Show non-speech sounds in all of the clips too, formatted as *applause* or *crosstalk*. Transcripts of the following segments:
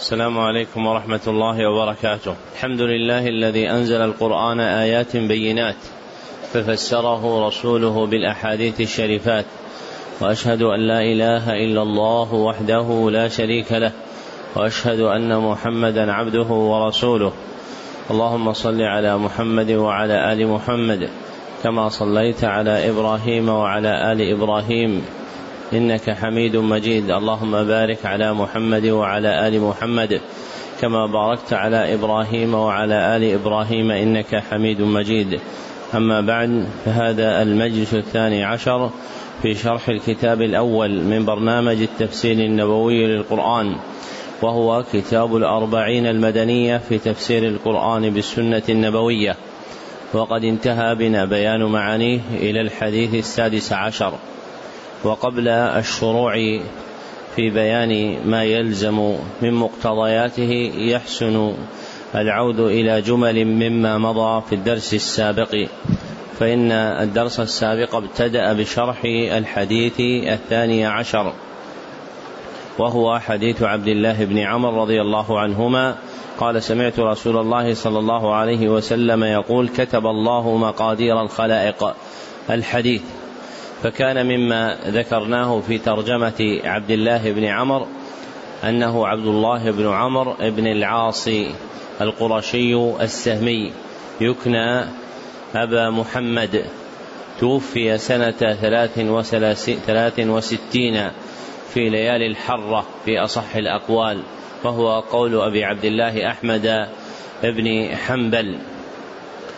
السلام عليكم ورحمة الله وبركاته. الحمد لله الذي أنزل القرآن آيات بينات ففسره رسوله بالأحاديث الشريفات وأشهد أن لا إله إلا الله وحده لا شريك له وأشهد أن محمدا عبده ورسوله. اللهم صل على محمد وعلى آل محمد كما صليت على إبراهيم وعلى آل إبراهيم إنك حميد مجيد. اللهم بارك على محمد وعلى آل محمد كما باركت على إبراهيم وعلى آل إبراهيم إنك حميد مجيد. أما بعد فهذا المجلس الثاني عشر في شرح الكتاب الأول من برنامج التفسير النبوي للقرآن وهو كتاب الأربعين المدنية في تفسير القرآن بالسنة النبوية. وقد انتهى بنا بيان معانيه إلى الحديث السادس عشر. وقبل الشروع في بيان ما يلزم من مقتضياته يحسن العود إلى جمل مما مضى في الدرس السابق. فإن الدرس السابق ابتدأ بشرح الحديث الثاني عشر وهو حديث عبد الله بن عمر رضي الله عنهما. قال سمعت رسول الله صلى الله عليه وسلم يقول كتب الله مقادير الخلائق. الحديث فكان مما ذكرناه في ترجمة عبد الله بن عمر أنه عبد الله بن عمر بن العاص القرشي السهمي. يكنى أبا محمد. توفي سنة ثلاث وستين في ليالي الحرة في أصح الأقوال وهو قول أبي عبد الله أحمد بن حنبل.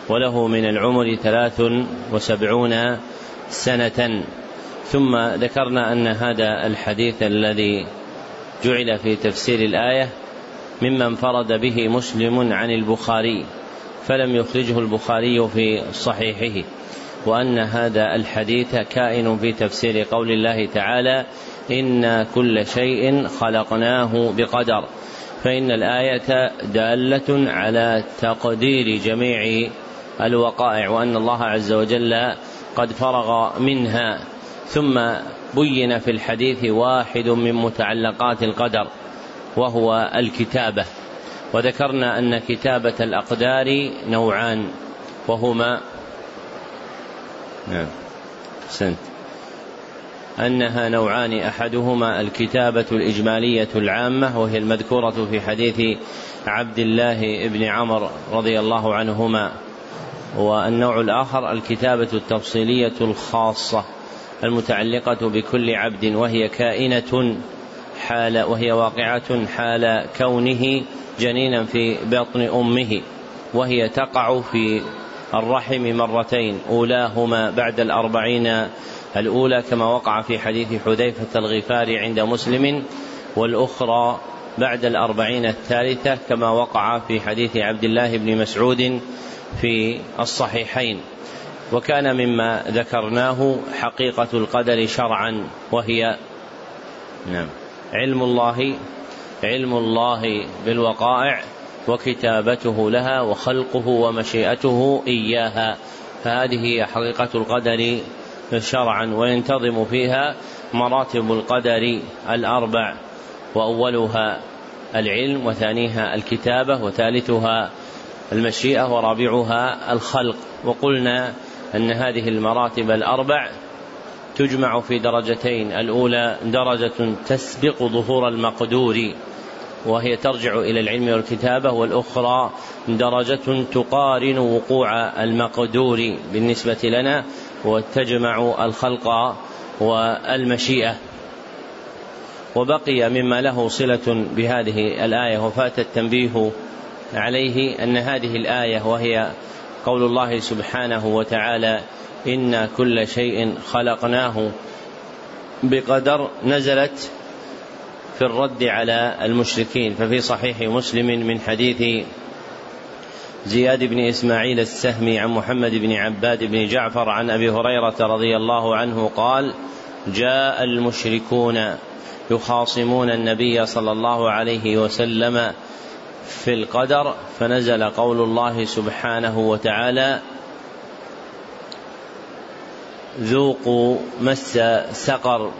وله من العمر ثلاث وسبعون سنة ثم ذكرنا أن هذا الحديث الذي جعل في تفسير الآية مما انفرد به مسلم عن البخاري فلم يخرجه البخاري في صحيحه وأن هذا الحديث كائن في تفسير قول الله تعالى إنا كل شيء خلقناه بقدر فإن الآية دالة على تقدير جميع الوقائع وأن الله عز وجل قد فرغ منها ثم بين في الحديث واحد من متعلقات القدر وهو الكتابة. وذكرنا أن كتابة الأقدار نوعان وهما نعم. سنت أنها نوعان أحدهما الكتابة الإجمالية العامة وهي المذكورة في حديث عبد الله بن عمر رضي الله عنهما. والنوع الآخر الكتابة التفصيلية الخاصة المتعلقة بكل عبد وهي كائنة حال وهي واقعة حال كونه جنينا في بطن أمه وهي تقع في الرحم مرتين أولاهما بعد الأربعين الأولى كما وقع في حديث حذيفة الغفاري عند مسلم والأخرى بعد الأربعين الثالثة كما وقع في حديث عبد الله بن مسعود في الصحيحين. وكان مما ذكرناه حقيقة القدر شرعا وهي نعم علم الله علم الله بالوقائع وكتابته لها وخلقه ومشيئته إياها. فهذه هي حقيقة القدر شرعا وينتظم فيها مراتب القدر الأربع. وأولها العلم وثانيها الكتابة وثالثها المشيئة ورابعها الخلق. وقلنا أن هذه المراتب الأربع تجمع في درجتين. الأولى درجة تسبق ظهور المقدور وهي ترجع إلى العلم والكتابة. والأخرى درجة تقارن وقوع المقدور بالنسبة لنا وتجمع الخلق والمشيئة. وبقي مما له صلة بهذه الآية وفات التنبيه عليه أن هذه الآية وهي قول الله سبحانه وتعالى إنا كل شيء خلقناه بقدر نزلت في الرد على المشركين. ففي صحيح مسلم من حديث زياد بن إسماعيل السهمي عن محمد بن عباد بن جعفر عن أبي هريرة رضي الله عنه قال جاء المشركون يخاصمون النبي صلى الله عليه وسلم في القدر فنزل قول الله سبحانه وتعالى ذوقوا مس سقر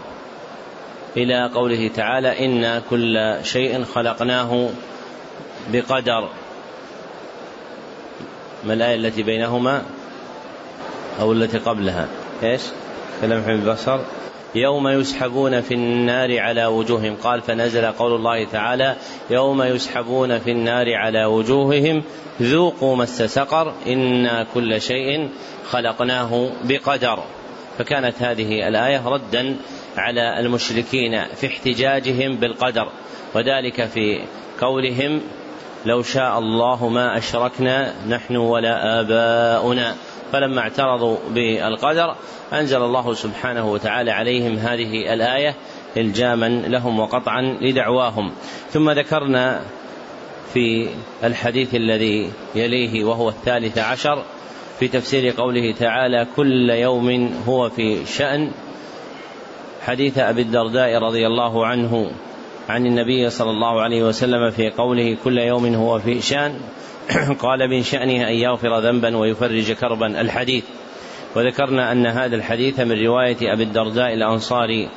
إلى قوله تعالى إنا كل شيء خلقناه بقدر ما الآية التي بينهما أو التي قبلها؟ إيش؟ كلمح البصر. يوم يسحبون في النار على وجوههم. قال فنزل قول الله تعالى يوم يسحبون في النار على وجوههم ذوقوا مس سقر إنا كل شيء خلقناه بقدر. فكانت هذه الآية ردا على المشركين في احتجاجهم بالقدر وذلك في قولهم لو شاء الله ما أشركنا نحن ولا آباؤنا. فلما اعترضوا بالقدر أنزل الله سبحانه وتعالى عليهم هذه الآية إلجاما لهم وقطعا لدعواهم. ثم ذكرنا في الحديث الذي يليه وهو الثالث عشر في تفسير قوله تعالى كل يوم هو في شأن. حديث أبي الدرداء رضي الله عنه عن النبي صلى الله عليه وسلم في قوله كل يوم هو في شأن. *coughs* قال من شأنه أن يغفر ذنبا ويفرج كربا. الحديث. وذكرنا أن هذا الحديث من رواية أبي الدرداء الأنصاري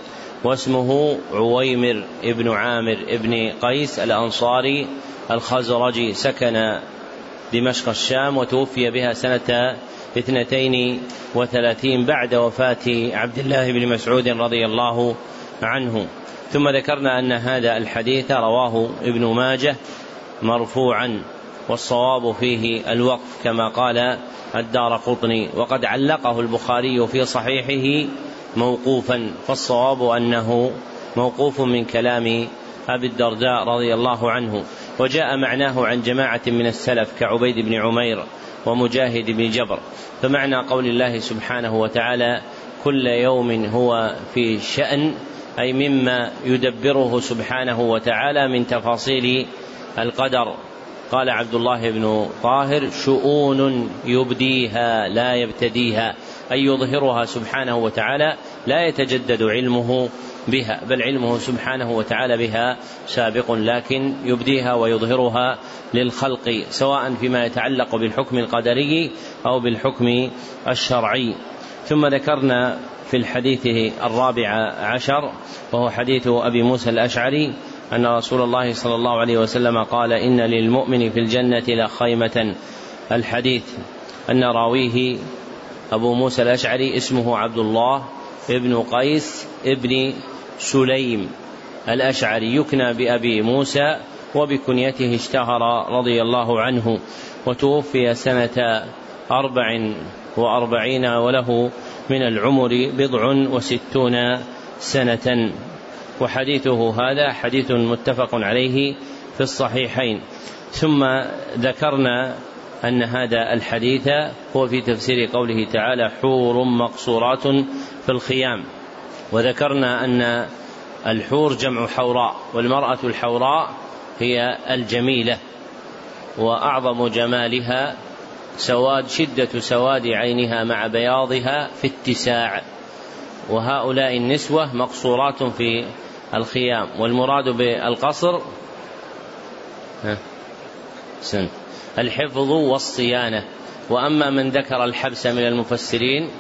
واسمه عويمر ابن عامر ابن قيس الأنصاري. الخزرجي سكن دمشق الشام وتوفي بها سنة اثنتين وثلاثين بعد وفاة عبد الله بن مسعود رضي الله عنه. ثم ذكرنا أن هذا الحديث رواه ابن ماجه مرفوعا. والصواب فيه الوقف كما قال الدار قطني. وقد علقه البخاري في صحيحه موقوفا فالصواب أنه موقوف من كلام أبي الدرداء رضي الله عنه. وجاء معناه عن جماعة من السلف كعبيد بن عمير ومجاهد بن جبر. فمعنى قول الله سبحانه وتعالى كل يوم هو في شأن أي مما يدبره سبحانه وتعالى من تفاصيل القدر. قال عبد الله بن طاهر شؤون يبديها لا يبتديها أي يظهرها سبحانه وتعالى لا يتجدد علمه بها بل علمه سبحانه وتعالى بها سابق لكن يبديها ويظهرها للخلق سواء فيما يتعلق بالحكم القدري أو بالحكم الشرعي. ثم ذكرنا في الحديث الرابع عشر وهو حديث أبي موسى الأشعري أن رسول الله صلى الله عليه وسلم قال إن للمؤمن في الجنة لخيمه الحديث أن راويه أبو موسى الأشعري اسمه عبد الله ابن قيس ابن سليم. الأشعري يكنى بأبي موسى وبكنيته اشتهر رضي الله عنه وتوفي سنة أربع وأربعين وله من العمر بضع وستون سنة. وحديثه هذا حديث متفق عليه في الصحيحين. ثم ذكرنا أن هذا الحديث هو في تفسير قوله تعالى حور مقصورات في الخيام. وذكرنا أن الحور جمع حوراء والمرأة الحوراء هي الجميلة وأعظم جمالها سواد شدة سواد عينها مع بياضها في اتساع. وهؤلاء النسوة مقصورات في الخيام والمراد بالقصر سنت الحفظ والصيانة. وأما من ذكر الحبس من المفسرين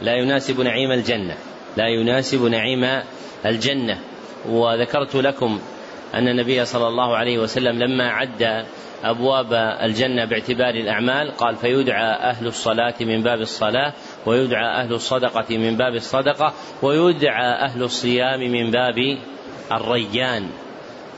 لا يناسب نعيم الجنة. لا يناسب نعيم الجنة. وذكرت لكم أن النبي صلى الله عليه وسلم لما عد أبواب الجنة باعتبار الأعمال قال فيدعى أهل الصلاة من باب الصلاة ويدعى أهل الصدقة من باب الصدقة ويدعى أهل الصيام من باب الريان.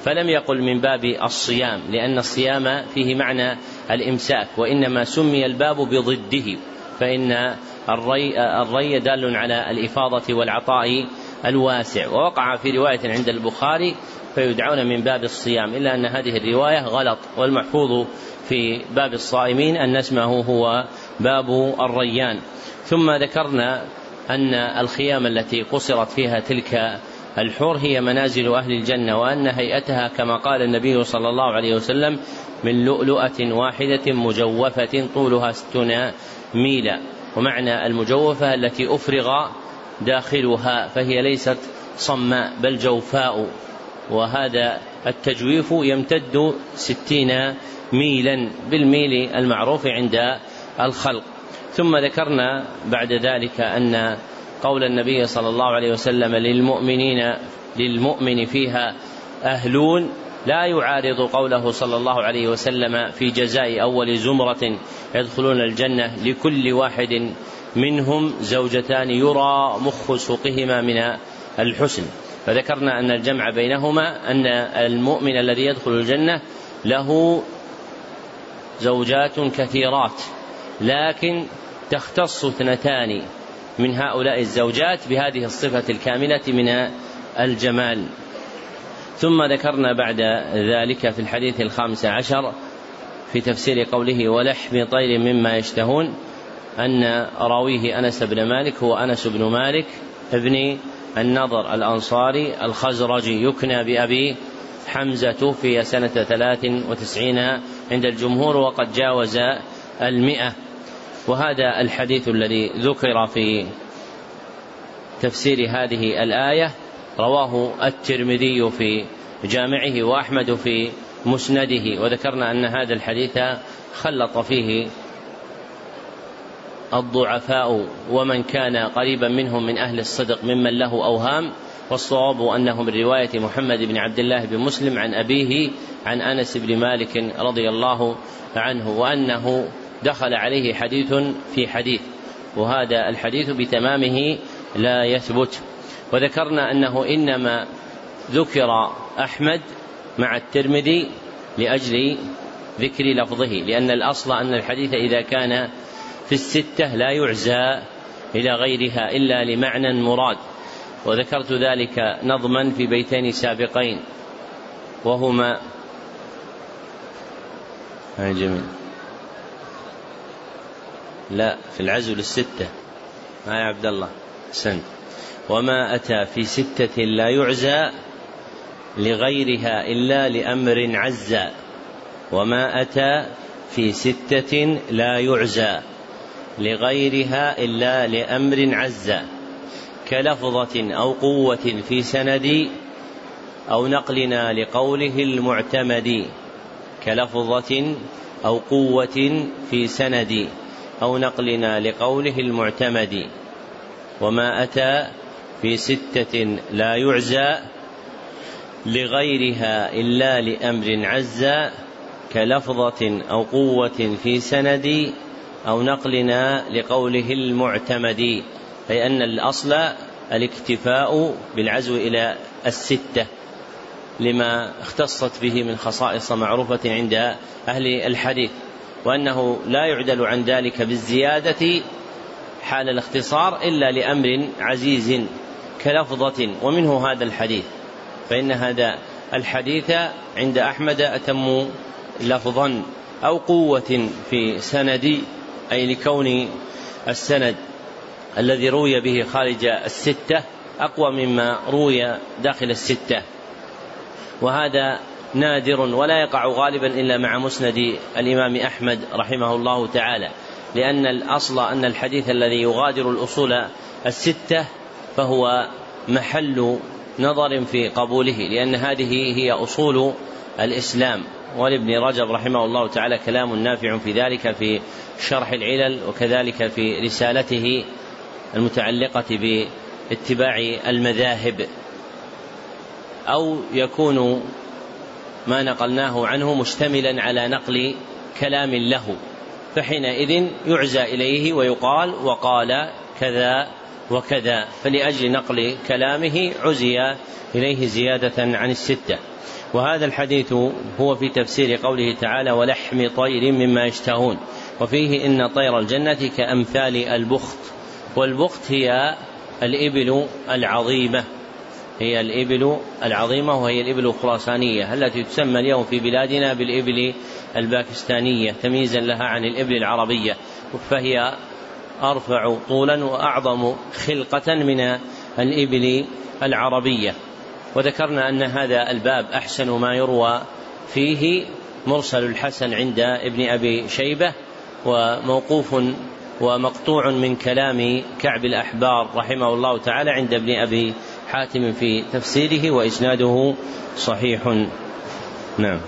فلم يقل من باب الصيام لأن الصيام فيه معنى الإمساك وإنما سمي الباب بضده فإن الري, الري دال على الإفاضة والعطاء الواسع. ووقع في رواية عند البخاري فيدعون من باب الصيام إلا أن هذه الرواية غلط والمحفوظ في باب الصائمين أن اسمه هو باب الريان. ثم ذكرنا أن الخيام التي قصرت فيها تلك الحور هي منازل أهل الجنة وأن هيئتها كما قال النبي صلى الله عليه وسلم من لؤلؤة واحدة مجوفة طولها ستون ميلا. ومعنى المجوفة التي أفرغ داخلها فهي ليست صماء بل جوفاء. وهذا التجويف يمتد ستين ميلا بالميل المعروف عند الخلق. ثم ذكرنا بعد ذلك أن قول النبي صلى الله عليه وسلم للمؤمنين للمؤمن فيها أهلون لا يعارض قوله صلى الله عليه وسلم في جزاء أول زمرة يدخلون الجنة لكل واحد منهم زوجتان يرى مخ سوقهما من الحسن. فذكرنا أن الجمع بينهما أن المؤمن الذي يدخل الجنة له زوجات كثيرات. لكن تختص اثنتان من هؤلاء الزوجات بهذه الصفة الكاملة من الجمال. ثم ذكرنا بعد ذلك في الحديث الخامس عشر في تفسير قوله ولحم طير مما يشتهون أن راويه أنس بن مالك هو أنس بن مالك ابن النضر الأنصاري الخزرجي يكنى بأبي حمزة في سنة ثلاث وتسعين عند الجمهور وقد جاوز المئة. وهذا الحديث الذي ذكر في تفسير هذه الآية رواه الترمذي في جامعه وأحمد في مسنده وذكرنا أن هذا الحديث خلط فيه الضعفاء ومن كان قريبا منهم من أهل الصدق ممن له أوهام والصواب أنه من رواية محمد بن عبد الله بن مسلم عن أبيه عن أنس بن مالك رضي الله عنه وأنه دخل عليه حديث في حديث وهذا الحديث بتمامه لا يثبت. وذكرنا أنه إنما ذكر أحمد مع الترمذي لأجل ذكر لفظه لأن الأصل أن الحديث إذا كان في الستة لا يعزى إلى غيرها إلا لمعنى مراد. وذكرت ذلك نظما في بيتين سابقين وهما جميل. لا في العزل الستة. ما يا عبد الله؟ سنت وما أتى في ستة لا يعزى لغيرها إلا لأمر عزى وما أتى في ستة لا يعزى لغيرها إلا لأمر عزى كلفظة أو قوة في سند أو نقلنا لقوله المعتمد. كلفظة أو قوة في سند. أو نقلنا لقوله المعتمد وما أتى في ستة لا يعزى لغيرها إلا لأمر عزى كلفظة أو قوة في سند أو نقلنا لقوله المعتمد أي أن الأصل الاكتفاء بالعزو إلى الستة لما اختصت به من خصائص معروفة عند أهل الحديث. وأنه لا يعدل عن ذلك بالزيادة حال الاختصار إلا لأمر عزيز كلفظة ومنه هذا الحديث. فإن هذا الحديث عند أحمد أتم لفظا أو قوة في سند أي لكون السند الذي روي به خارج الستة أقوى مما روي داخل الستة. وهذا نادر ولا يقع غالبا إلا مع مسند الإمام أحمد رحمه الله تعالى لأن الأصل أن الحديث الذي يغادر الأصول الستة فهو محل نظر في قبوله لأن هذه هي أصول الإسلام. ولابن رجب رحمه الله تعالى كلام نافع في ذلك في شرح العلل وكذلك في رسالته المتعلقة باتباع المذاهب أو يكون ما نقلناه عنه مشتملا على نقل كلام له فحينئذ يعزى إليه ويقال وقال كذا وكذا فلأجل نقل كلامه عزي إليه زيادة عن الستة. وهذا الحديث هو في تفسير قوله تعالى ولحم طير مما يشتهون وفيه إن طير الجنة كأمثال البخت والبخت هي الإبل العظيمة. هي الإبل العظيمة وهي الإبل الخراسانية التي تسمى اليوم في بلادنا بالإبل الباكستانية تمييزا لها عن الإبل العربية. فهي أرفع طولا وأعظم خلقة من الإبل العربية. وذكرنا أن هذا الباب أحسن ما يروى فيه مرسل الحسن عند ابن أبي شيبة وموقوف ومقطوع من كلام كعب الأحبار رحمه الله تعالى عند ابن أبي حاتم في تفسيره وإسناده صحيح. نعم.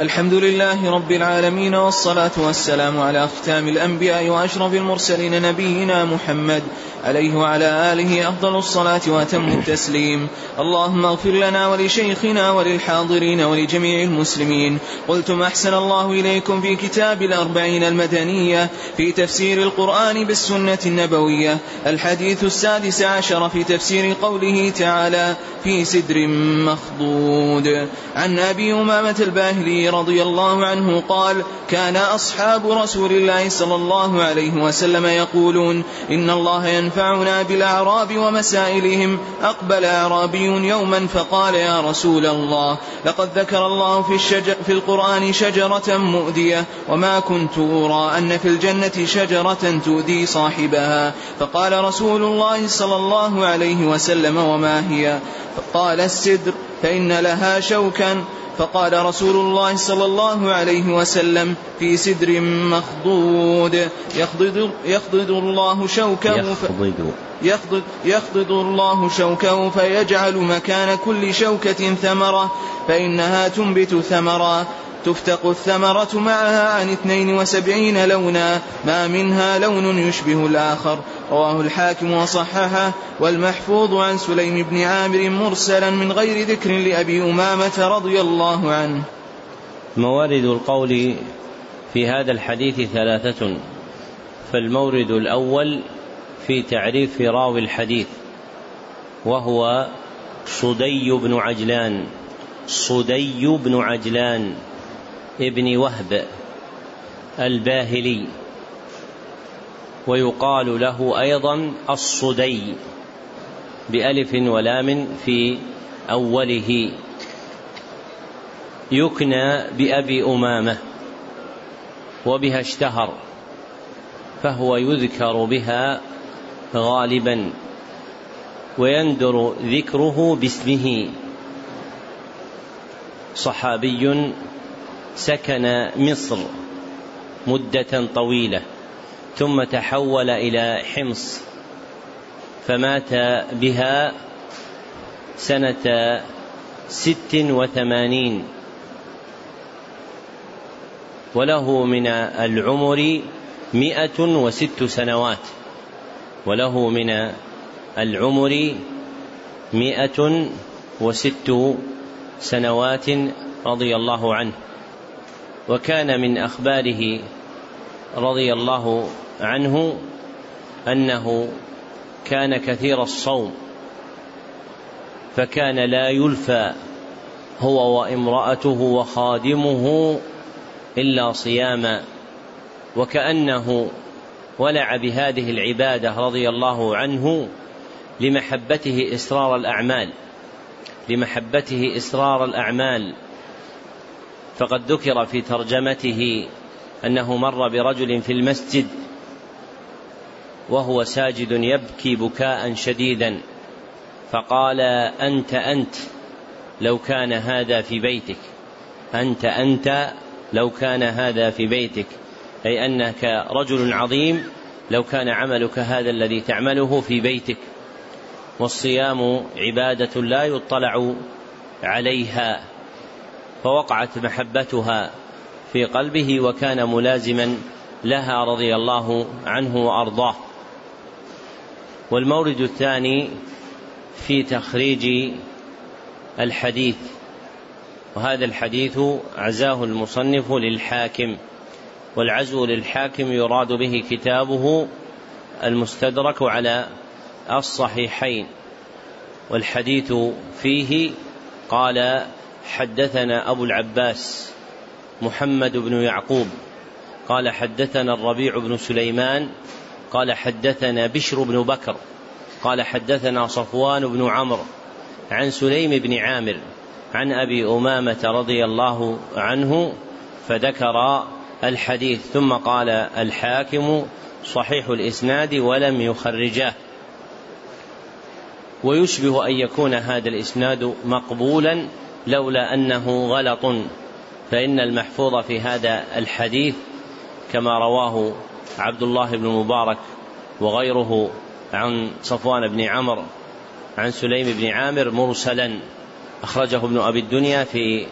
الحمد لله رب العالمين والصلاة والسلام على ختام الأنبياء وأشرف المرسلين نبينا محمد عليه وعلى آله أفضل الصلاة وأتم التسليم. اللهم اغفر لنا ولشيخنا وللحاضرين ولجميع المسلمين. قلتم أحسن الله إليكم في كتاب الأربعين المدنية في تفسير القرآن بالسنة النبوية. الحديث السادس عشر في تفسير قوله تعالى في سدر مخضود. عن أبي أمامة الباهلي رضي الله عنه قال كان أصحاب رسول الله صلى الله عليه وسلم يقولون إن الله ينفعنا بالأعراب ومسائلهم أقبل أعرابي يوما فقال يا رسول الله لقد ذكر الله في, الشجر في القرآن شجرة مؤذية وما كنت أرى أن في الجنة شجرة تؤذي صاحبها فقال رسول الله صلى الله عليه وسلم وما هي؟ فقال السدر فإن لها شوكا. فقال رسول الله صلى الله عليه وسلم في سدر مخضود. يخضد, يخضد الله شوكه يخضد. يخضد, يخضد الله شوكه فيجعل مكان كل شوكة ثمرة. فإنها تنبت ثمرا. تفتق الثمرة معها عن اثنين وسبعين لونا ما منها لون يشبه الآخر. رواه الحاكم وصححه والمحفوظ عن سليم بن عامر مرسلا من غير ذكر لأبي أمامة رضي الله عنه. موارد القول في هذا الحديث ثلاثة. فالمورد الأول في تعريف راوي الحديث وهو صدي بن عجلان. صدي بن عجلان. ابن وهب الباهلي ويقال له أيضا الصدي بألف ولام في أوله. يكنى بأبي أمامة وبها اشتهر فهو يذكر بها غالبا ويندر ذكره باسمه. صحابي سكن مصر مدة طويلة ثم تحول إلى حمص فمات بها سنة ست وثمانين. وله من العمر مئة وست سنوات وله من العمر مئة وست سنوات رضي الله عنه. وكان من أخباره رضي الله عنه أنه كان كثير الصوم فكان لا يلفى هو وامرأته وخادمه إلا صياما وكأنه ولع بهذه العبادة رضي الله عنه لمحبته إسرار الأعمال لمحبته إسرار الأعمال. فقد ذكر في ترجمته أنه مر برجل في المسجد وهو ساجد يبكي بكاء شديدا فقال أنت أنت لو كان هذا في بيتك أنت أنت لو كان هذا في بيتك أي أنك رجل عظيم لو كان عملك هذا الذي تعمله في بيتك والصيام عبادة لا يطلع عليها. فوقعت محبتها في قلبه وكان ملازما لها رضي الله عنه وأرضاه. والمورد الثاني في تخريج الحديث وهذا الحديث عزاه المصنف للحاكم والعزو للحاكم يراد به كتابه المستدرك على الصحيحين. والحديث فيه قال حدثنا أبو العباس محمد بن يعقوب قال حدثنا الربيع بن سليمان قال حدثنا بشر بن بكر قال حدثنا صفوان بن عمرو عن سليم بن عامر عن أبي أمامة رضي الله عنه فذكر الحديث ثم قال الحاكم صحيح الإسناد ولم يخرجاه ويشبه أن يكون هذا الإسناد مقبولا لولا أنه غلط. فإن المحفوظ في هذا الحديث كما رواه عبد الله بن مبارك وغيره عن صفوان بن عمرو عن سليم بن عامر مرسلا. أخرجه ابن أبي الدنيا في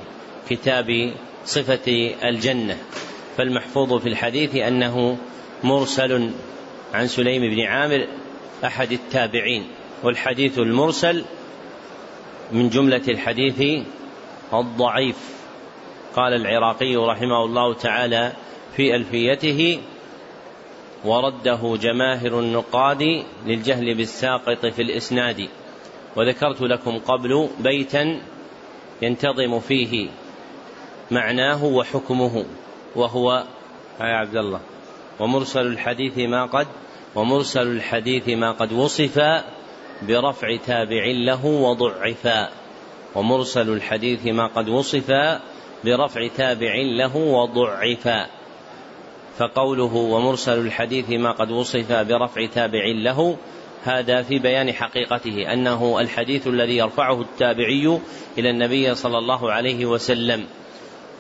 كتاب صفة الجنة. فالمحفوظ في الحديث أنه مرسل عن سليم بن عامر أحد التابعين. والحديث المرسل من جملة الحديث الضعيف. قال العراقي رحمه الله تعالى في ألفيته ورده جماهر النقاد للجهل بالساقط في الإسناد وذكرت لكم قبل بيتا ينتظم فيه معناه وحكمه وهو يا عبد الله. ومرسل الحديث ما قد ومرسل الحديث ما قد وصف برفع تابع له وضعفا. ومرسل الحديث ما قد وصف برفع تابع له وضعفا فقوله ومرسل الحديث ما قد وصف برفع تابع له هذا في بيان حقيقته أنه الحديث الذي يرفعه التابعي إلى النبي صلى الله عليه وسلم.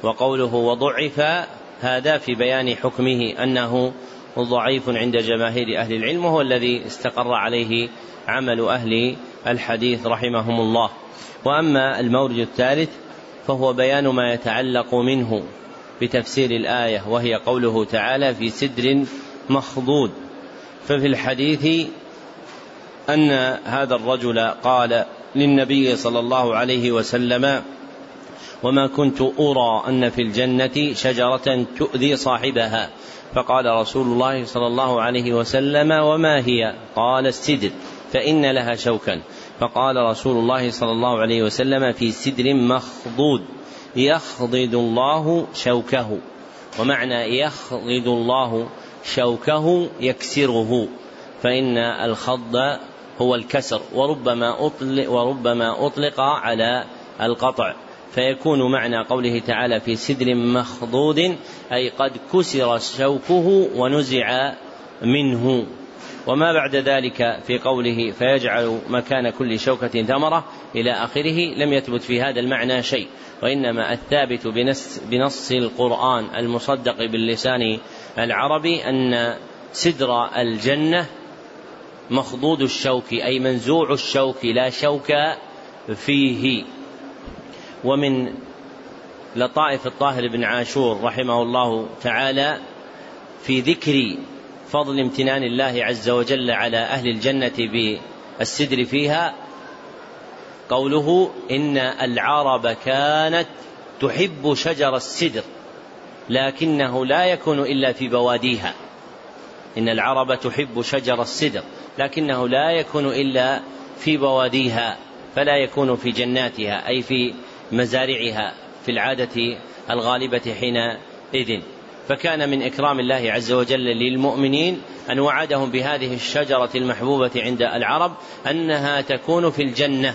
وقوله وضعف هذا في بيان حكمه أنه ضعيف عند جماهير أهل العلم وهو الذي استقر عليه عمل أهل الحديث رحمهم الله. وأما المورد الثالث فهو بيان ما يتعلق منه بتفسير الآية وهي قوله تعالى في سدر مخضود. ففي الحديث أن هذا الرجل قال للنبي صلى الله عليه وسلم وما كنت أرى أن في الجنة شجرة تؤذي صاحبها فقال رسول الله صلى الله عليه وسلم وما هي؟ قال السدر فإن لها شوكا. فقال رسول الله صلى الله عليه وسلم في سدر مخضود يخضد الله شوكه. ومعنى يخضد الله شوكه يكسره. فإن الخض هو الكسر وربما أطلق وربما أطلق على القطع. فيكون معنى قوله تعالى في سدر مخضود أي قد كسر شوكه ونزع منه. وما بعد ذلك في قوله فيجعل مكان كل شوكة ثمرة إلى آخره لم يثبت في هذا المعنى شيء. وإنما الثابت بنص, بنص القرآن المصدق باللسان العربي أن سدر الجنة مخضود الشوك أي منزوع الشوك لا شوك فيه. ومن لطائف الطاهر بن عاشور رحمه الله تعالى في ذكر فضل امتنان الله عز وجل على أهل الجنة بالسدر فيها. قوله إن العرب كانت تحب شجر السدر لكنه لا يكون إلا في بواديها. إن العرب تحب شجر السدر لكنه لا يكون إلا في بواديها فلا يكون في جناتها أي في مزارعها في العادة الغالبة حينئذ. فكان من إكرام الله عز وجل للمؤمنين أن وعدهم بهذه الشجرة المحبوبة عند العرب أنها تكون في الجنة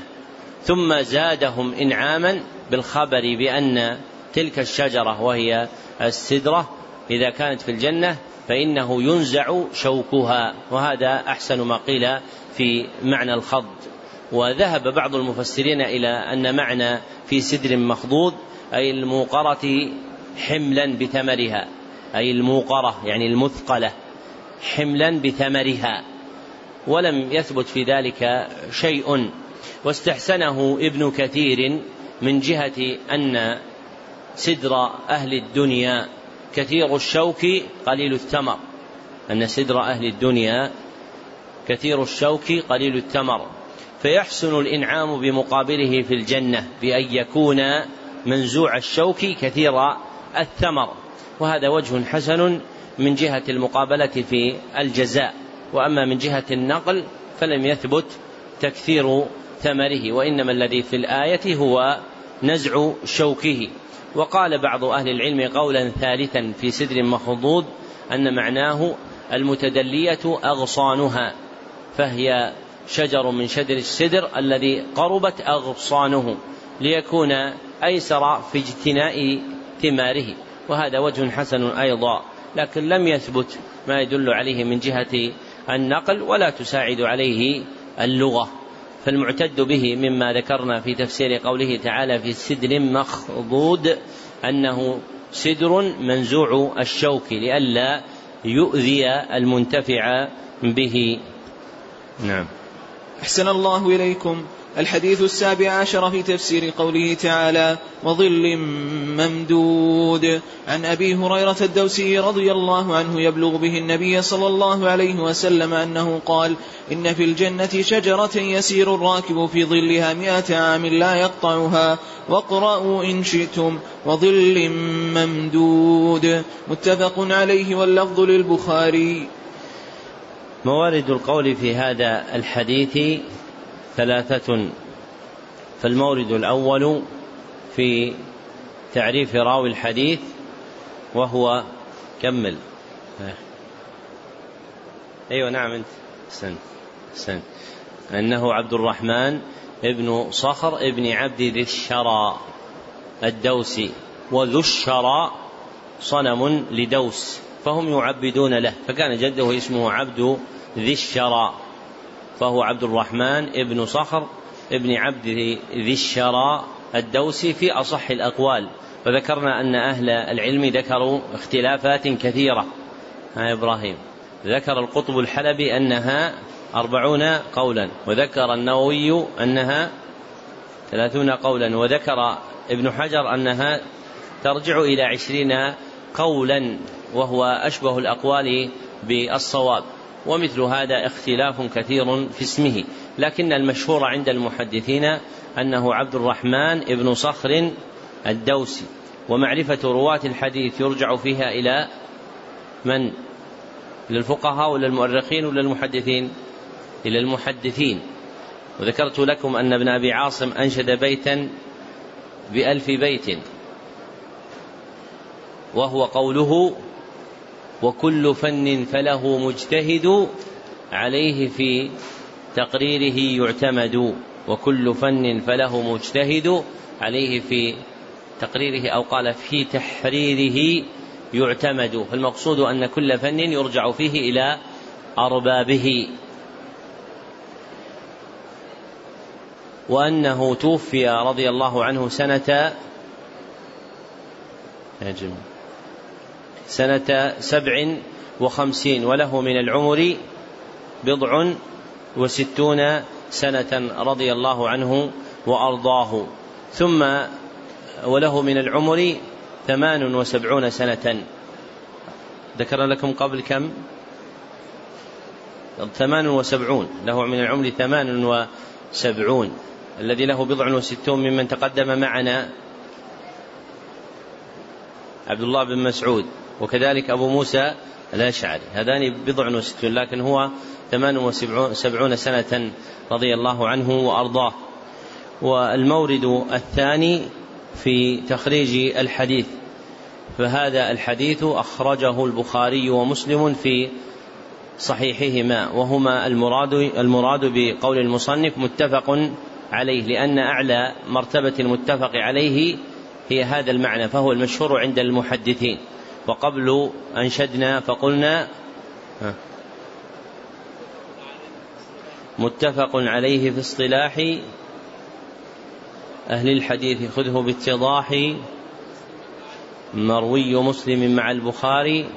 ثم زادهم إنعاما بالخبر بأن تلك الشجرة وهي السدرة إذا كانت في الجنة فإنه ينزع شوكها وهذا أحسن ما قيل في معنى الخض وذهب بعض المفسرين إلى أن معنى في سدر مخضود أي الموقرة حملا بثمرها. أي الموقرة يعني المثقلة حملا بثمرها. ولم يثبت في ذلك شيء. واستحسنه ابن كثير من جهة أن سدر أهل الدنيا كثير الشوك قليل الثمر. أن سدر أهل الدنيا كثير الشوك قليل الثمر. فيحسن الإنعام بمقابله في الجنة بأن يكون منزوع الشوك كثير الثمر. وهذا وجه حسن من جهة المقابلة في الجزاء. وأما من جهة النقل فلم يثبت تكثير ثمره وإنما الذي في الآية هو نزع شوكه. وقال بعض أهل العلم قولا ثالثا في سدر مخضود أن معناه المتدلية أغصانها فهي شجر من شجر السدر الذي قربت أغصانه ليكون أيسر في اجتناء ثماره. وهذا وجه حسن أيضا لكن لم يثبت ما يدل عليه من جهة النقل ولا تساعد عليه اللغة. فالمعتد به مما ذكرنا في تفسير قوله تعالى في سدر مخضود أنه سدر منزوع الشوك لئلا يؤذي المنتفع به. نعم. أحسن الله إليكم. الحديث السابع عشر في تفسير قوله تعالى وظل ممدود. عن أبي هريرة الدوسي رضي الله عنه يبلغ به النبي صلى الله عليه وسلم أنه قال إن في الجنة شجرة يسير الراكب في ظلها مائه عام لا يقطعها. واقرأوا إن شئتم. وظل ممدود. متفق عليه واللفظ للبخاري. موارد القول في هذا الحديث ثلاثة. فالمورد الأول في تعريف راوي الحديث وهو كمل. أيوة نعم أنت. سن سن أنه عبد الرحمن ابن صخر ابن عبد ذي الشرى الدوسي وذو الشرى صنم لدوس. فهم يعبدون له. فكان جده اسمه عبد ذي الشرى. فهو عبد الرحمن ابن صخر ابن عبد ذي الشرى الدوسي في أصح الأقوال. وذكرنا أن أهل العلم ذكروا اختلافات كثيرة. ها إبراهيم. ذكر القطب الحلبي أنها أربعون قولا وذكر النووي أنها ثلاثون قولا وذكر ابن حجر أنها ترجع إلى عشرين قولا وهو أشبه الأقوال بالصواب ومثل هذا اختلاف كثير في اسمه لكن المشهور عند المحدثين أنه عبد الرحمن ابن صخر الدوسي ومعرفة رواة الحديث يرجع فيها إلى من؟ إلى الفقهاء ولا المؤرخين ولا المحدثين؟ إلى المحدثين وذكرت لكم أن ابن أبي عاصم أنشد بيتا بألف بيت وهو قوله وكل فن فله مجتهد عليه في تقريره يعتمد وكل فن فله مجتهد عليه في تقريره أو قال في تحريره يعتمد. فالمقصود أن كل فن يرجع فيه إلى أربابه. وأنه توفي رضي الله عنه سنة سنة سبع وخمسين وله من العمر بضع وستون سنة رضي الله عنه وأرضاه. ثم وله من العمر ثمان وسبعون سنة. ذكر لكم قبل كم؟ ثمان وسبعون له من العمر ثمان وسبعون. الذي له بضع وستون ممن تقدم معنا عبد الله بن مسعود. وكذلك أبو موسى الأشعري هذان بضع وستون لكن هو ثمان وسبعون سنة رضي الله عنه وأرضاه. والمورد الثاني في تخريج الحديث. فهذا الحديث أخرجه البخاري ومسلم في صحيحهما وهما المراد المراد بقول المصنف متفق عليه لأن أعلى مرتبة المتفق عليه هي هذا المعنى فهو المشهور عند المحدثين. وقبل أنشدنا فقلنا متفق عليه في اصطلاح أهل الحديث خذه باتضاح. مروي مسلم مع البخاري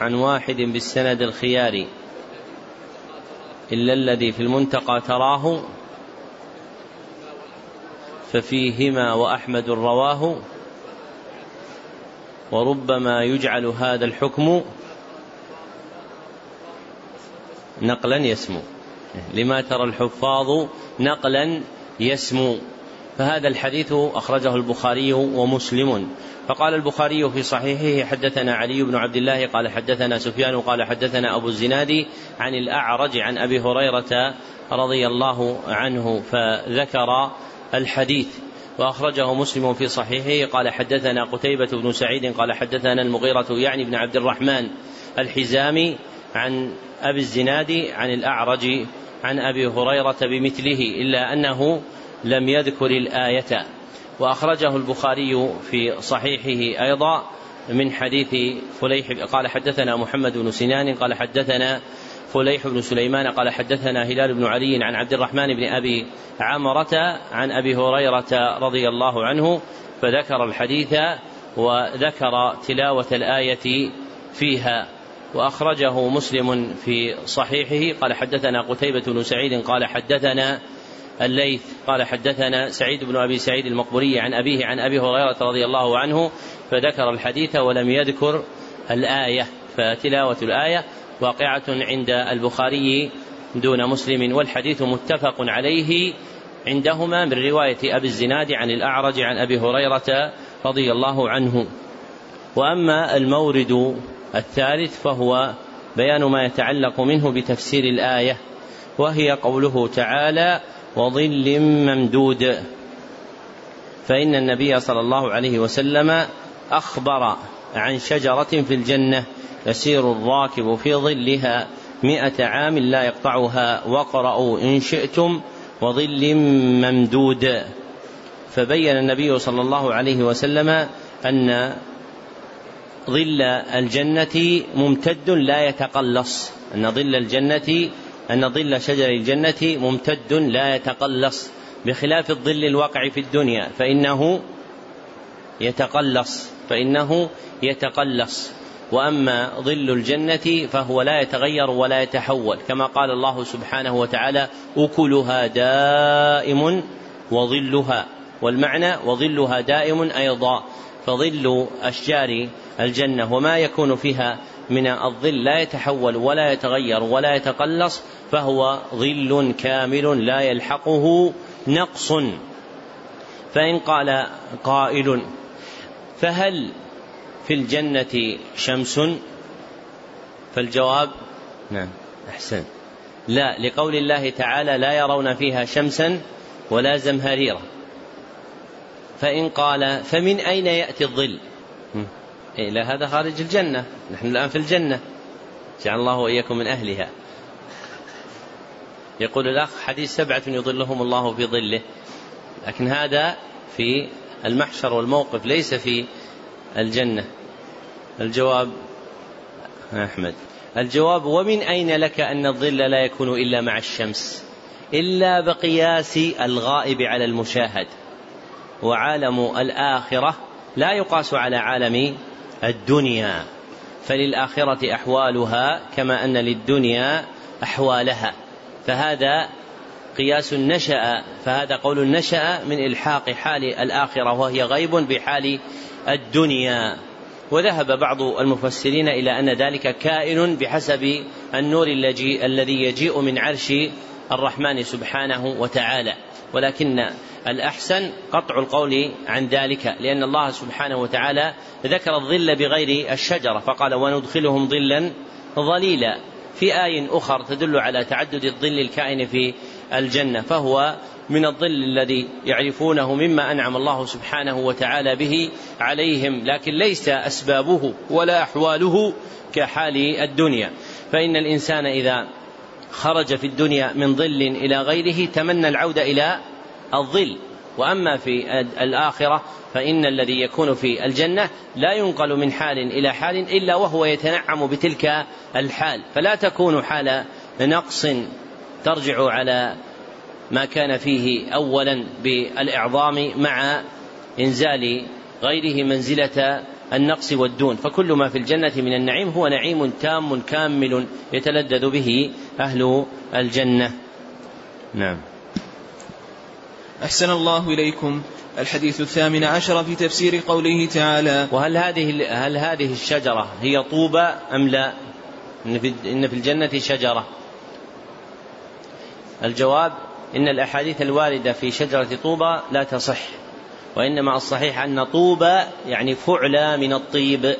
عن واحد بالسند الخيار إلا الذي في المنتقى تراه ففيهما وأحمد رواه. وربما يجعل هذا الحكم نقلا يسمو. لما ترى الحفاظ نقلا يسمو. فهذا الحديث أخرجه البخاري ومسلم. فقال البخاري في صحيحه حدثنا علي بن عبد الله قال حدثنا سفيان قال حدثنا أبو الزناد عن الأعرج عن أبي هريرة رضي الله عنه فذكر الحديث. وأخرجه مسلم في صحيحه. قال حدثنا قتيبة بن سعيد قال حدثنا المغيرة يعني بن عبد الرحمن الحزامي عن أبي الزناد عن الأعرج عن أبي هريرة بمثله إلا أنه لم يذكر الآية. وأخرجه البخاري في صحيحه أيضا من حديث فليح قال حدثنا محمد بن سنان قال حدثنا فليح بن سليمان قال حدثنا هلال بن علي عن عبد الرحمن بن أبي عمرة عن أبي هريرة رضي الله عنه فذكر الحديث وذكر تلاوة الآية فيها. وأخرجه مسلم في صحيحه. قال حدثنا قتيبة بن سعيد قال حدثنا الليث قال حدثنا سعيد بن أبي سعيد المقبوري عن أبيه عن أبي هريرة رضي الله عنه فذكر الحديث ولم يذكر الآية فتلاوة الآية واقعة عند البخاري دون مسلم والحديث متفق عليه. عندهما من رواية أبي الزناد عن الأعرج عن أبي هريرة رضي الله عنه. وأما المورد الثالث فهو بيان ما يتعلق منه بتفسير الآية وهي قوله تعالى وظل ممدود فإن النبي صلى الله عليه وسلم أخبر عن شجرة في الجنة يسير الراكب في ظلها مئة عام لا يقطعها واقرأوا إن شئتم وظل ممدود. فبين النبي صلى الله عليه وسلم أن ظل الجنة ممتد لا يتقلص. أن ظل الجنة أن ظل شجر الجنة ممتد لا يتقلص. بخلاف الظل الواقع في الدنيا فإنه يتقلص فإنه يتقلص. وأما ظل الجنة فهو لا يتغير ولا يتحول. كما قال الله سبحانه وتعالى أكلها دائم وظلها. والمعنى وظلها دائم أيضا. فظل أشجار الجنة وما يكون فيها من الظل لا يتحول ولا يتغير ولا يتقلص فهو ظل كامل لا يلحقه نقص. فإن قال قائل فهل في الجنة شمس؟ فالجواب نعم أحسن. لا لقول الله تعالى لا يرون فيها شمسا ولا زمهريرا. فإن قال فمن أين يأتي الظل؟ إيه لا هذا خارج الجنة. نحن الآن في الجنة. جعل الله وإياكم من أهلها. يقول الأخ حديث سبعة يظلهم الله في ظله. لكن هذا في المحشر والموقف ليس في الجنة. الجواب أحمد. الجواب ومن أين لك أن الظل لا يكون إلا مع الشمس؟ إلا بقياس الغائب على المشاهد. وعالم الآخرة لا يقاس على عالم الدنيا. فللآخرة أحوالها كما أن للدنيا أحوالها. فهذا قياس نشأ فهذا قول نشأ من إلحاق حال الآخرة وهي غيب بحال الدنيا. وذهب بعض المفسرين إلى أن ذلك كائن بحسب النور الذي يجيء من عرش الرحمن سبحانه وتعالى. ولكن الأحسن قطع القول عن ذلك لأن الله سبحانه وتعالى ذكر الظل بغير الشجرة فقال وندخلهم ظلا ظليلا. في آي أخر تدل على تعدد الظل الكائن في الجنة فهو من الظل الذي يعرفونه مما أنعم الله سبحانه وتعالى به عليهم لكن ليس أسبابه ولا أحواله كحال الدنيا. فإن الإنسان إذا خرج في الدنيا من ظل إلى غيره تمنى العودة إلى الظل. وأما في الآخرة فإن الذي يكون في الجنة لا ينقل من حال إلى حال إلا وهو يتنعم بتلك الحال. فلا تكون حال نقص ترجع على ما كان فيه اولا بالإعظام مع إنزال غيره منزلة النقص والدون. فكل ما في الجنة من النعيم هو نعيم تام كامل يتلذذ به أهل الجنة. نعم. أحسن الله إليكم. الحديث الثامن عشر في تفسير قوله تعالى وهل هذه هل هذه الشجرة هي طوبى أم لا؟ إن في الجنة شجرة. الجواب إن الأحاديث الواردة في شجرة طوبى لا تصح وإنما الصحيح أن طوبى يعني فعلى من الطيب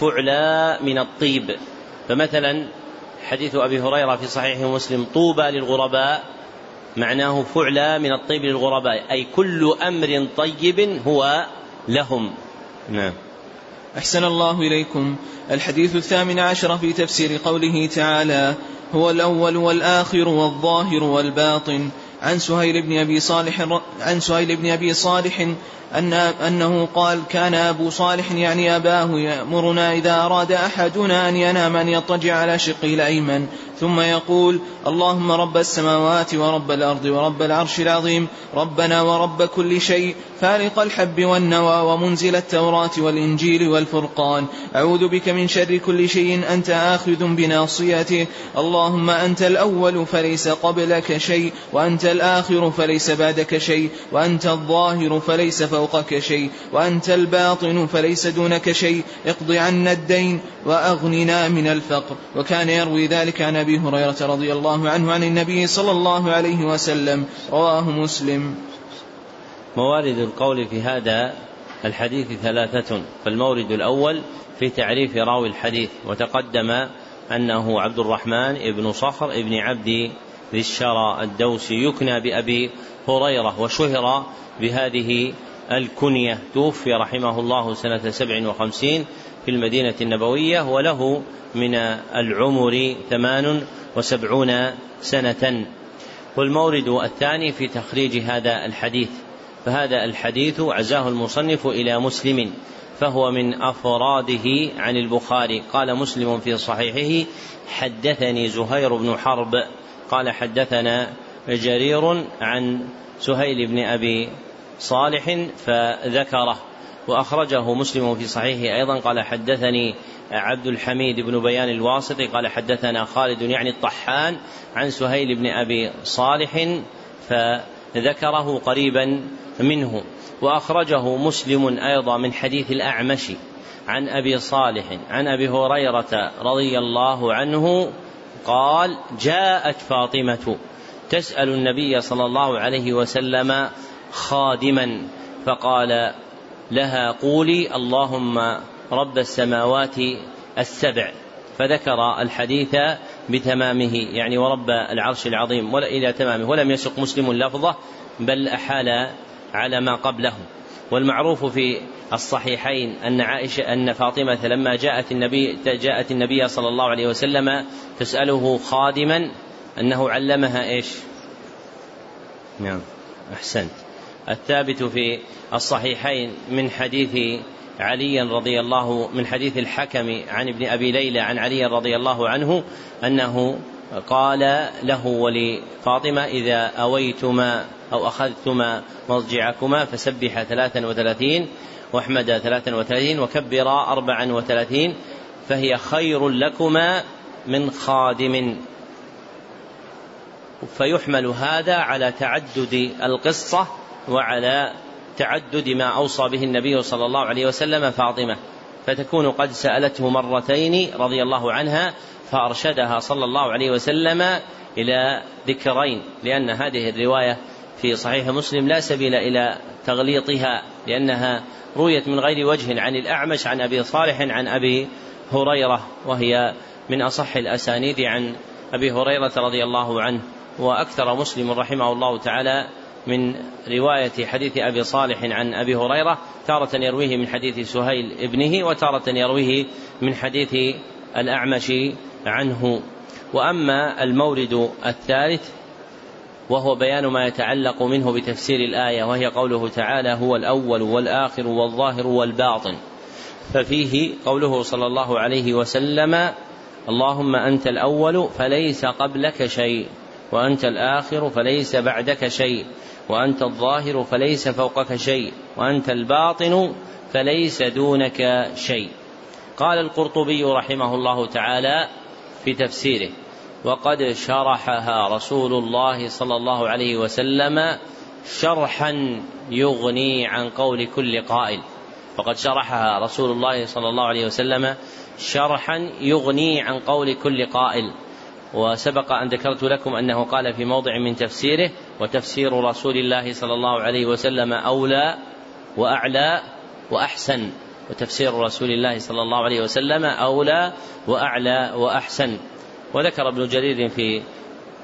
فعلى من الطيب. فمثلا حديث أبي هريرة في صحيح مسلم طوبى للغرباء معناه فعلى من الطيب للغرباء أي كل أمر طيب هو لهم. نعم. أحسن الله إليكم. الحديث الثامن عشر في تفسير قوله تعالى هو الأول والآخر والظاهر والباطن. عن سهيل بن أبي صالح عن سهيل بن أبي صالح أن أنه قال كان أبو صالح يعني أباه يأمرنا إذا أراد أحدنا أن ينام أن يضطجع على شقه الأيمن ثم يقول اللهم رب السماوات ورب الأرض ورب العرش العظيم ربنا ورب كل شيء فالق الحب والنوى ومنزل التوراة والإنجيل والفرقان. أعوذ بك من شر كل شيء أنت آخذ بناصيته. اللهم أنت الأول فليس قبلك شيء وأنت الآخر فليس بعدك شيء وأنت الظاهر فليس فوقك شيء وأنت الباطن فليس دونك شيء. اقض عنا الدين وأغننا من الفقر. وكان يروي ذلك عن أبي هريرة رضي الله عنه عن النبي صلى الله عليه وسلم. رواه مسلم. موارد القول في هذا الحديث ثلاثة فالمورد الأول في تعريف راوي الحديث وتقدم أنه عبد الرحمن بن صخر بن عبد ذي الشرى الدوسي يكنى بأبي هريرة وشهر بهذه الكنية. توفي رحمه الله سنة سبع وخمسين في المدينة النبوية وله من العمر ثمان وسبعون سنة. والمورد الثاني في تخريج هذا الحديث. فهذا الحديث عزاه المصنف إلى مسلم فهو من أفراده عن البخاري. قال مسلم في صحيحه حدثني زهير بن حرب. قال حدثنا جرير عن سهيل بن أبي صالح فذكره. وأخرجه مسلم في صحيحه أيضا. قال حدثني عبد الحميد بن بيان الواسطي. قال حدثنا خالد يعني الطحان عن سهيل بن أبي صالح فذكره قريبا منه. وأخرجه مسلم أيضا من حديث الأعمش عن أبي صالح عن أبي هريرة رضي الله عنه قال جاءت فاطمة تسأل النبي صلى الله عليه وسلم خادما فقال لها قولي اللهم رب السماوات السبع. فذكر الحديث بتمامه يعني ورب العرش العظيم ولا إلى تمامه ولم يسق مسلم لفظة بل أحال على ما قبله والمعروف في الصحيحين أن عائشة أن فاطمة لما جاءت النبي جاءت النبي صلى الله عليه وسلم تسأله خادما أنه علمها إيش؟ نعم أحسنت الثابت في الصحيحين من حديث علي رضي الله من حديث الحكم عن ابن أبي ليلى عن علي رضي الله عنه أنه قال له ولفاطمه إذا أويتما أو أخذتما مضجعكما فسبح ثلاثا وثلاثين واحمد ثلاثا وثلاثين وكبرا أربعا وثلاثين فهي خير لكما من خادم. فيحمل هذا على تعدد القصة وعلى تعدد ما أوصى به النبي صلى الله عليه وسلم فاطمة فتكون قد سألته مرتين رضي الله عنها فأرشدها صلى الله عليه وسلم إلى ذكرين لأن هذه الرواية في صحيح مسلم لا سبيل إلى تغليطها لأنها رويت من غير وجه عن الأعمش عن أبي صالح عن أبي هريرة وهي من أصح الأسانيد عن أبي هريرة رضي الله عنه وأكثر مسلم رحمه الله تعالى من رواية حديث أبي صالح عن أبي هريرة تارة يرويه من حديث سهيل ابنه وتارة يرويه من حديث الأعمش عنه. وأما المورد الثالث وهو بيان ما يتعلق منه بتفسير الآية وهي قوله تعالى هو الأول والآخر والظاهر والباطن ففيه قوله صلى الله عليه وسلم اللهم أنت الأول فليس قبلك شيء وأنت الآخر فليس بعدك شيء وأنت الظاهر فليس فوقك شيء وأنت الباطن فليس دونك شيء. قال القرطبي رحمه الله تعالى في تفسيره وقد شرحها رسول الله صلى الله عليه وسلم شرحا يغني عن قول كل قائل. وقد شرحها رسول الله صلى الله عليه وسلم شرحا يغني عن قول كل قائل. وسبق أن ذكرت لكم أنه قال في موضع من تفسيره وتفسير رسول الله صلى الله عليه وسلم أولى وأعلى وأحسن. وتفسير رسول الله صلى الله عليه وسلم أولى وأعلى وأحسن. وذكر ابن جرير في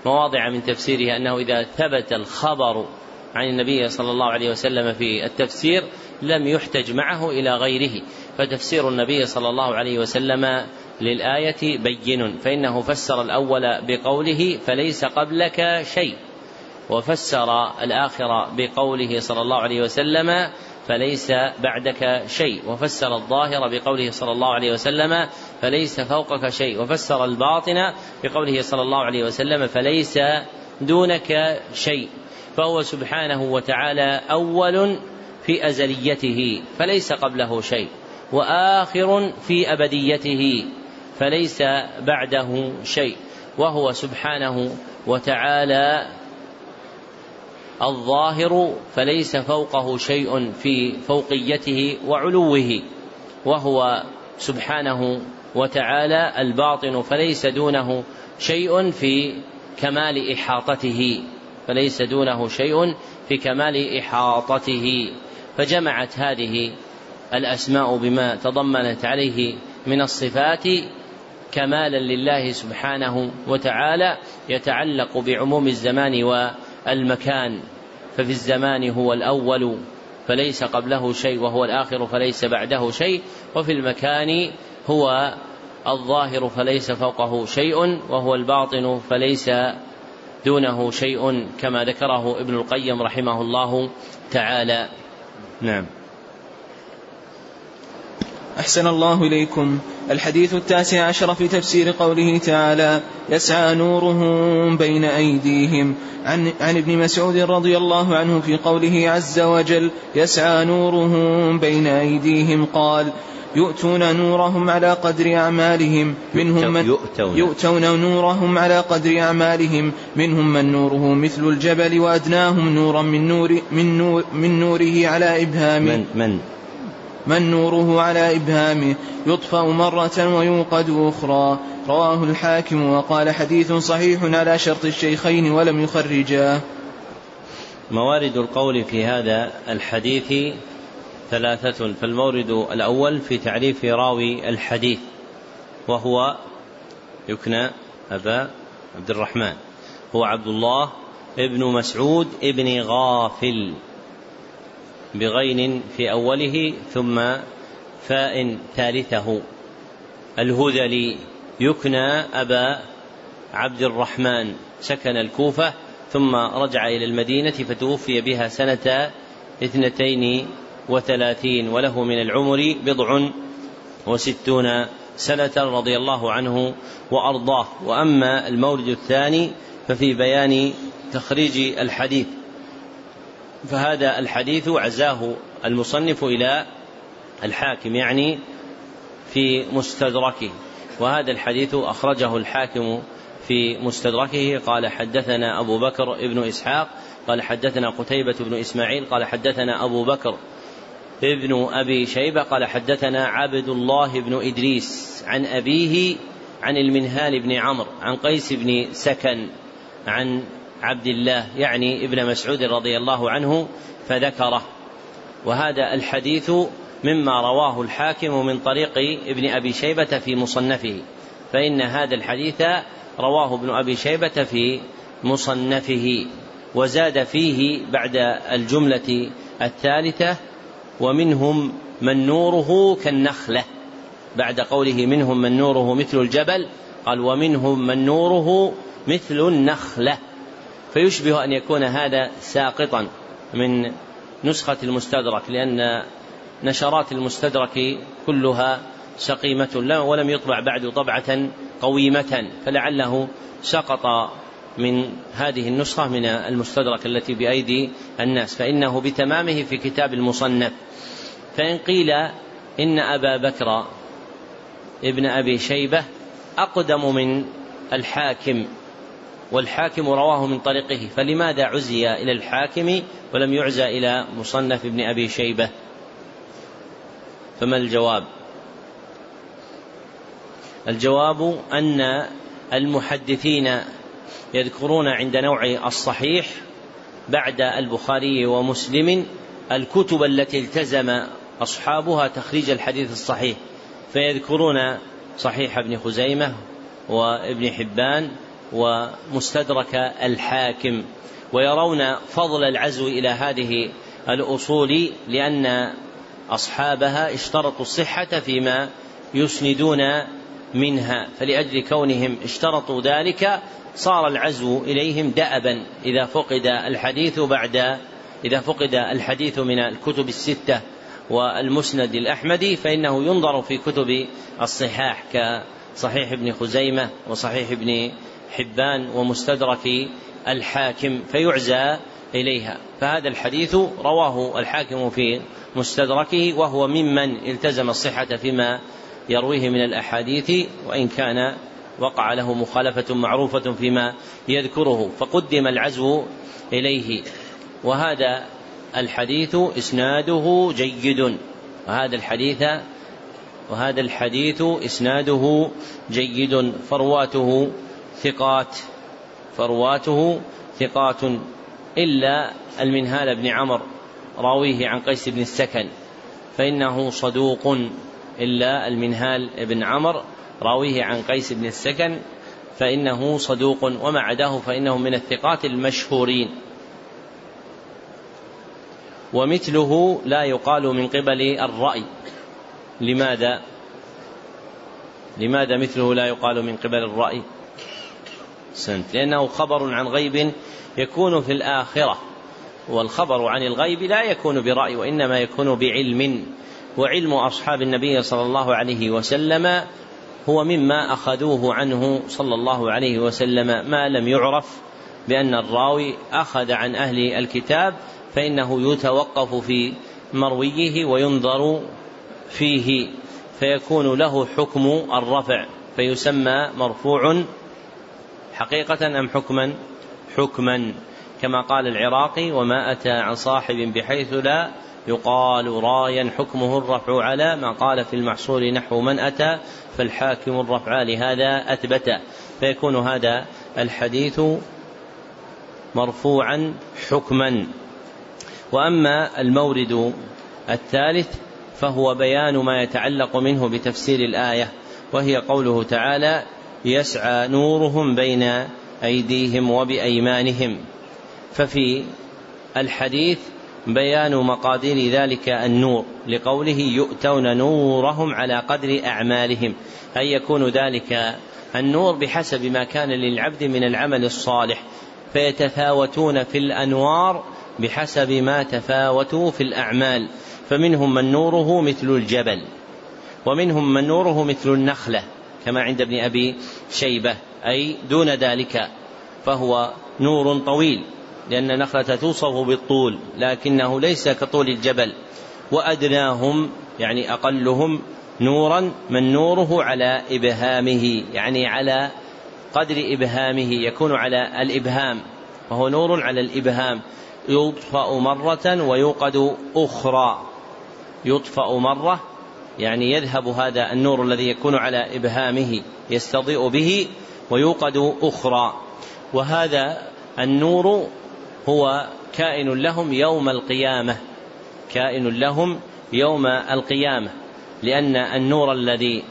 مواضع من تفسيره أنه إذا ثبت الخبر عن النبي صلى الله عليه وسلم في التفسير لم يحتج معه إلى غيره. فتفسير النبي صلى الله عليه وسلم للآية بين فإنه فسر الأول بقوله فليس قبلك شيء. وفسر الآخرة بقوله صلى الله عليه وسلم فليس بعدك شيء. وفسر الظاهر بقوله صلى الله عليه وسلم فليس فوقك شيء. وفسر الباطن بقوله صلى الله عليه وسلم فليس دونك شيء. فهو سبحانه وتعالى أول في أزليته فليس قبله شيء. وآخر في أبديته فليس بعده شيء. وهو سبحانه وتعالى الظاهر فليس فوقه شيء في فوقيته وعلوه وهو سبحانه وتعالى الباطن فليس دونه شيء في كمال إحاطته فليس دونه شيء في كمال إحاطته. فجمعت هذه الأسماء بما تضمنت عليه من الصفات كمالا لله سبحانه وتعالى يتعلق بعموم الزمان والمكان ففي الزمان هو الأول فليس قبله شيء وهو الآخر فليس بعده شيء وفي المكان هو الظاهر فليس فوقه شيء وهو الباطن فليس دونه شيء كما ذكره ابن القيم رحمه الله تعالى. نعم. أحسن الله إليكم. الحديث التاسع عشر في تفسير قوله تعالى يسعى نورهم بين أيديهم. عن, عن ابن مسعود رضي الله عنه في قوله عز وجل يسعى نورهم بين أيديهم قال يؤتون نورهم على قدر أعمالهم منهم من يؤتون, يؤتون نورهم على قدر أعمالهم منهم من نوره مثل الجبل وأدناهم نورا من نور من, نور من نوره على إبهامه من من؟ من نوره على إبهامه يطفأ مرة ويوقد أخرى. رواه الحاكم وقال حديث صحيح على شرط الشيخين ولم يخرجاه موارد القول في هذا الحديث ثلاثة فالمورد الأول في تعريف راوي الحديث وهو يكنى أبا عبد الرحمن هو عبد الله ابن مسعود ابن غافل. بغين في أوله ثم فاء ثالثه. الهذلي يكنى أبا عبد الرحمن. سكن الكوفة ثم رجع إلى المدينة فتوفي بها سنة اثنتين وثلاثين وله من العمر بضع وستون سنة رضي الله عنه وأرضاه. وأما المورد الثاني ففي بيان تخريج الحديث. فهذا الحديث عزاه المصنف إلى الحاكم يعني في مستدركه. وهذا الحديث أخرجه الحاكم في مستدركه. قال حدثنا أبو بكر ابن إسحاق قال حدثنا قتيبة بن إسماعيل قال حدثنا أبو بكر ابن أبي شيبة قال حدثنا عبد الله بن إدريس عن أبيه عن المنهال بن عمرو عن قيس بن سكن عن عبد الله يعني ابن مسعود رضي الله عنه فذكره. وهذا الحديث مما رواه الحاكم من طريق ابن أبي شيبة في مصنفه فإن هذا الحديث رواه ابن أبي شيبة في مصنفه وزاد فيه بعد الجملة الثالثة ومنهم من نوره كالنخلة بعد قوله منهم من نوره مثل الجبل قال ومنهم من نوره مثل النخلة فيشبه أن يكون هذا ساقطا من نسخة المستدرك لأن نشرات المستدرك كلها سقيمة ولم يطبع بعد طبعة قويمة فلعله سقط من هذه النسخة من المستدرك التي بأيدي الناس. فإنه بتمامه في كتاب المصنف. فإن قيل إن أبا بكر ابن أبي شيبة أقدم من الحاكم والحاكم رواه من طريقه فلماذا عزي إلى الحاكم ولم يعزى إلى مصنف ابن أبي شيبة؟ فما الجواب؟ الجواب أن المحدثين يذكرون عند نوع الصحيح بعد البخاري ومسلم الكتب التي التزم أصحابها تخريج الحديث الصحيح فيذكرون صحيح ابن خزيمة وابن حبان ومستدرك الحاكم ويرون فضل العزو إلى هذه الأصول لأن أصحابها اشترطوا الصحة فيما يسندون منها فلأجل كونهم اشترطوا ذلك صار العزو إليهم دأبا. إذا فقد الحديث بعد إذا فقد الحديث من الكتب الستة والمسند الأحمدي فإنه ينظر في كتب الصحاح كصحيح ابن خزيمة وصحيح ابن حبان ومستدرك الحاكم فيعزى إليها. فهذا الحديث رواه الحاكم في مستدركه وهو ممن التزم الصحة فيما يرويه من الأحاديث وإن كان وقع له مخالفة معروفة فيما يذكره. فقدم العزو إليه. وهذا الحديث إسناده جيد. وهذا الحديث وهذا الحديث إسناده جيد. فرواته ثقات فرواته ثقات إلا المنهال بن عمر راويه عن قيس بن السكن فإنه صدوق إلا المنهال بن عمر راويه عن قيس بن السكن فإنه صدوق وما عداه فإنه من الثقات المشهورين. ومثله لا يقال من قبل الرأي. لماذا؟ لماذا مثله لا يقال من قبل الرأي؟ سنت لأنه خبر عن غيب يكون في الآخرة والخبر عن الغيب لا يكون برأي وإنما يكون بعلم وعلم أصحاب النبي صلى الله عليه وسلم هو مما أخذوه عنه صلى الله عليه وسلم. ما لم يعرف بأن الراوي أخذ عن أهل الكتاب فإنه يتوقف في مرويه وينظر فيه فيكون له حكم الرفع فيسمى مرفوع حقيقة أم حكما؟ حكما. كما قال العراقي وما أتى عن صاحب بحيث لا يقال رايا حكمه الرفع على ما قال في المحصول نحو من أتى فالحاكم الرفع لهذا أثبت. فيكون هذا الحديث مرفوعا حكما. وأما المورد الثالث فهو بيان ما يتعلق منه بتفسير الآية وهي قوله تعالى يسعى نورهم بين أيديهم وبأيمانهم. ففي الحديث بيان مقادير ذلك النور لقوله يؤتون نورهم على قدر أعمالهم. أي يكون ذلك النور بحسب ما كان للعبد من العمل الصالح. فيتفاوتون في الأنوار بحسب ما تفاوتوا في الأعمال. فمنهم من نوره مثل الجبل ومنهم من نوره مثل النخلة. كما عند ابن أبي شيبة أي دون ذلك فهو نور طويل لأن النخلة توصف بالطول لكنه ليس كطول الجبل. وأدناهم يعني أقلهم نورا من نوره على إبهامه يعني على قدر إبهامه يكون على الإبهام وهو نور على الإبهام. يطفأ مرة ويوقد أخرى. يطفأ مرة يعني يذهب هذا النور الذي يكون على إبهامه يستضيء به ويوقد أخرى. وهذا النور هو كائن لهم يوم القيامة. كائن لهم يوم القيامة. لأن النور الذي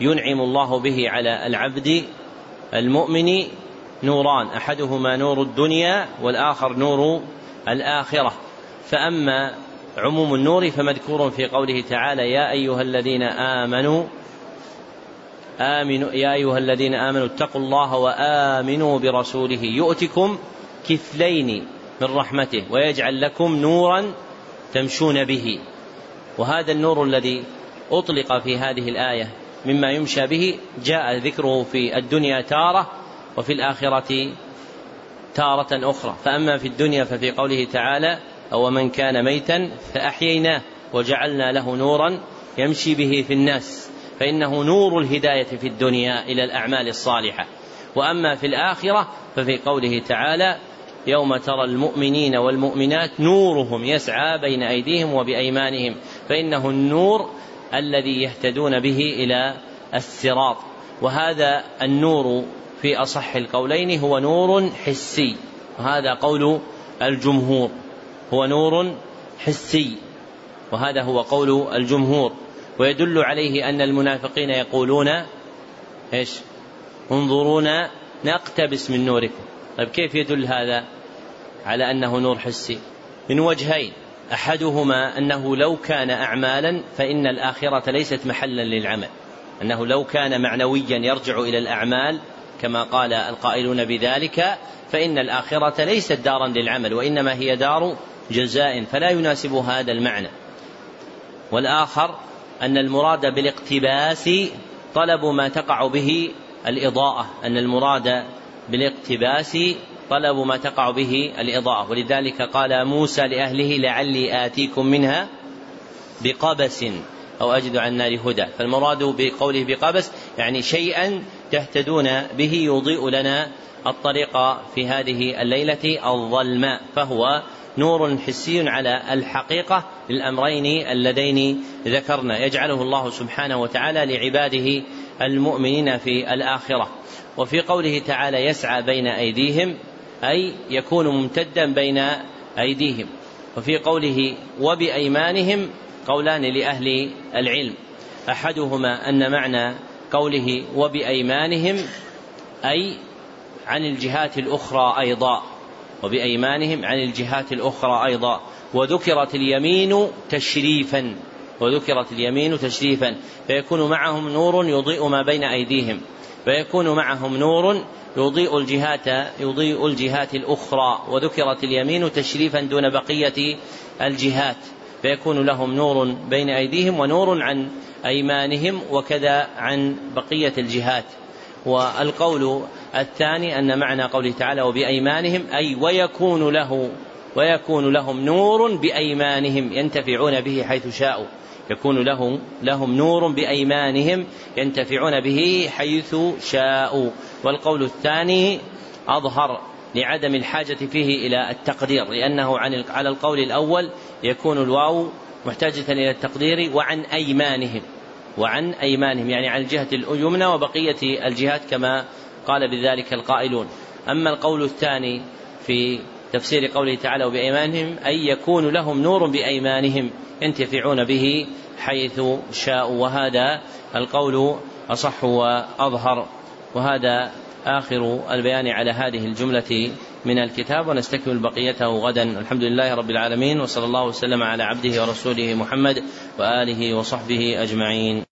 ينعم الله به على العبد المؤمن نوران. أحدهما نور الدنيا والآخر نور الآخرة. فأما عموم النور فمذكور في قوله تعالى يا أيها الذين آمنوا آمنوا يا أيها الذين آمنوا اتقوا الله وآمنوا برسوله. يؤتكم كفلين من رحمته ويجعل لكم نورا تمشون به. وهذا النور الذي أطلق في هذه الآية مما يمشى به جاء ذكره في الدنيا تارة وفي الآخرة تارة أخرى. فأما في الدنيا ففي قوله تعالى أو من كان ميتا فأحييناه وجعلنا له نورا يمشي به في الناس. فإنه نور الهداية في الدنيا إلى الأعمال الصالحة. وأما في الآخرة ففي قوله تعالى يوم ترى المؤمنين والمؤمنات نورهم يسعى بين أيديهم وبأيمانهم. فإنه النور الذي يهتدون به إلى الصراط. وهذا النور في أصح القولين هو نور حسي. وهذا قول الجمهور. هو نور حسي وهذا هو قول الجمهور. ويدل عليه أن المنافقين يقولون إيش؟ انظرونا نقتبس من نوركم. طيب كيف يدل هذا على أنه نور حسي؟ من وجهين. أحدهما أنه لو كان أعمالا فإن الآخرة ليست محلا للعمل. أنه لو كان معنويا يرجع إلى الأعمال كما قال القائلون بذلك فإن الآخرة ليست دارا للعمل وإنما هي دار جزاء فلا يناسب هذا المعنى. والآخر أن المراد بالاقتباس طلب ما تقع به الإضاءة. أن المراد بالاقتباس طلب ما تقع به الإضاءة. ولذلك قال موسى لأهله لعلي آتيكم منها بقبس أو أجد عن النار هدى. فالمراد بقوله بقبس يعني شيئا تهتدون به يضيء لنا الطريق في هذه الليلة الظلماء. فهو نور حسي على الحقيقة للأمرين اللذين ذكرنا. يجعله الله سبحانه وتعالى لعباده المؤمنين في الآخرة. وفي قوله تعالى يسعى بين أيديهم أي يكون ممتدا بين أيديهم. وفي قوله وبأيمانهم قولان لأهل العلم. أحدهما أن معنى قوله وبأيمانهم أي عن الجهات الأخرى أيضا. وبأيمانهم عن الجهات الأخرى أيضا. وذكرت اليمين تشريفا. وذكرت اليمين تشريفا. فيكون معهم نور يضيء ما بين أيديهم. فيكون معهم نور يضيء الجهات يضيء الجهات الأخرى. وذكرت اليمين تشريفا دون بقية الجهات. فيكون لهم نور بين أيديهم ونور عن أيمانهم وكذا عن بقية الجهات. والقول الثاني أن معنى قوله تعالى وبأيمانهم أي ويكون له ويكون لهم نور بأيمانهم ينتفعون به حيث شاءوا. يكون لهم لهم نور بأيمانهم ينتفعون به حيث شاءوا. والقول الثاني أظهر لعدم الحاجة فيه إلى التقدير لأنه عن على القول الأول يكون الواو محتاجة إلى التقدير وعن أيمانهم. وعن أيمانهم يعني عن الجهة اليمنى وبقية الجهات كما قال بذلك القائلون. أما القول الثاني في تفسير قوله تعالى وبأيمانهم أي يكون لهم نور بأيمانهم ينتفعون به حيث شاءوا وهذا القول أصح وأظهر. وهذا آخر البيان على هذه الجملة من الكتاب ونستكمل بقيته غدا. الحمد لله رب العالمين وصلى الله وسلم على عبده ورسوله محمد وآله وصحبه أجمعين.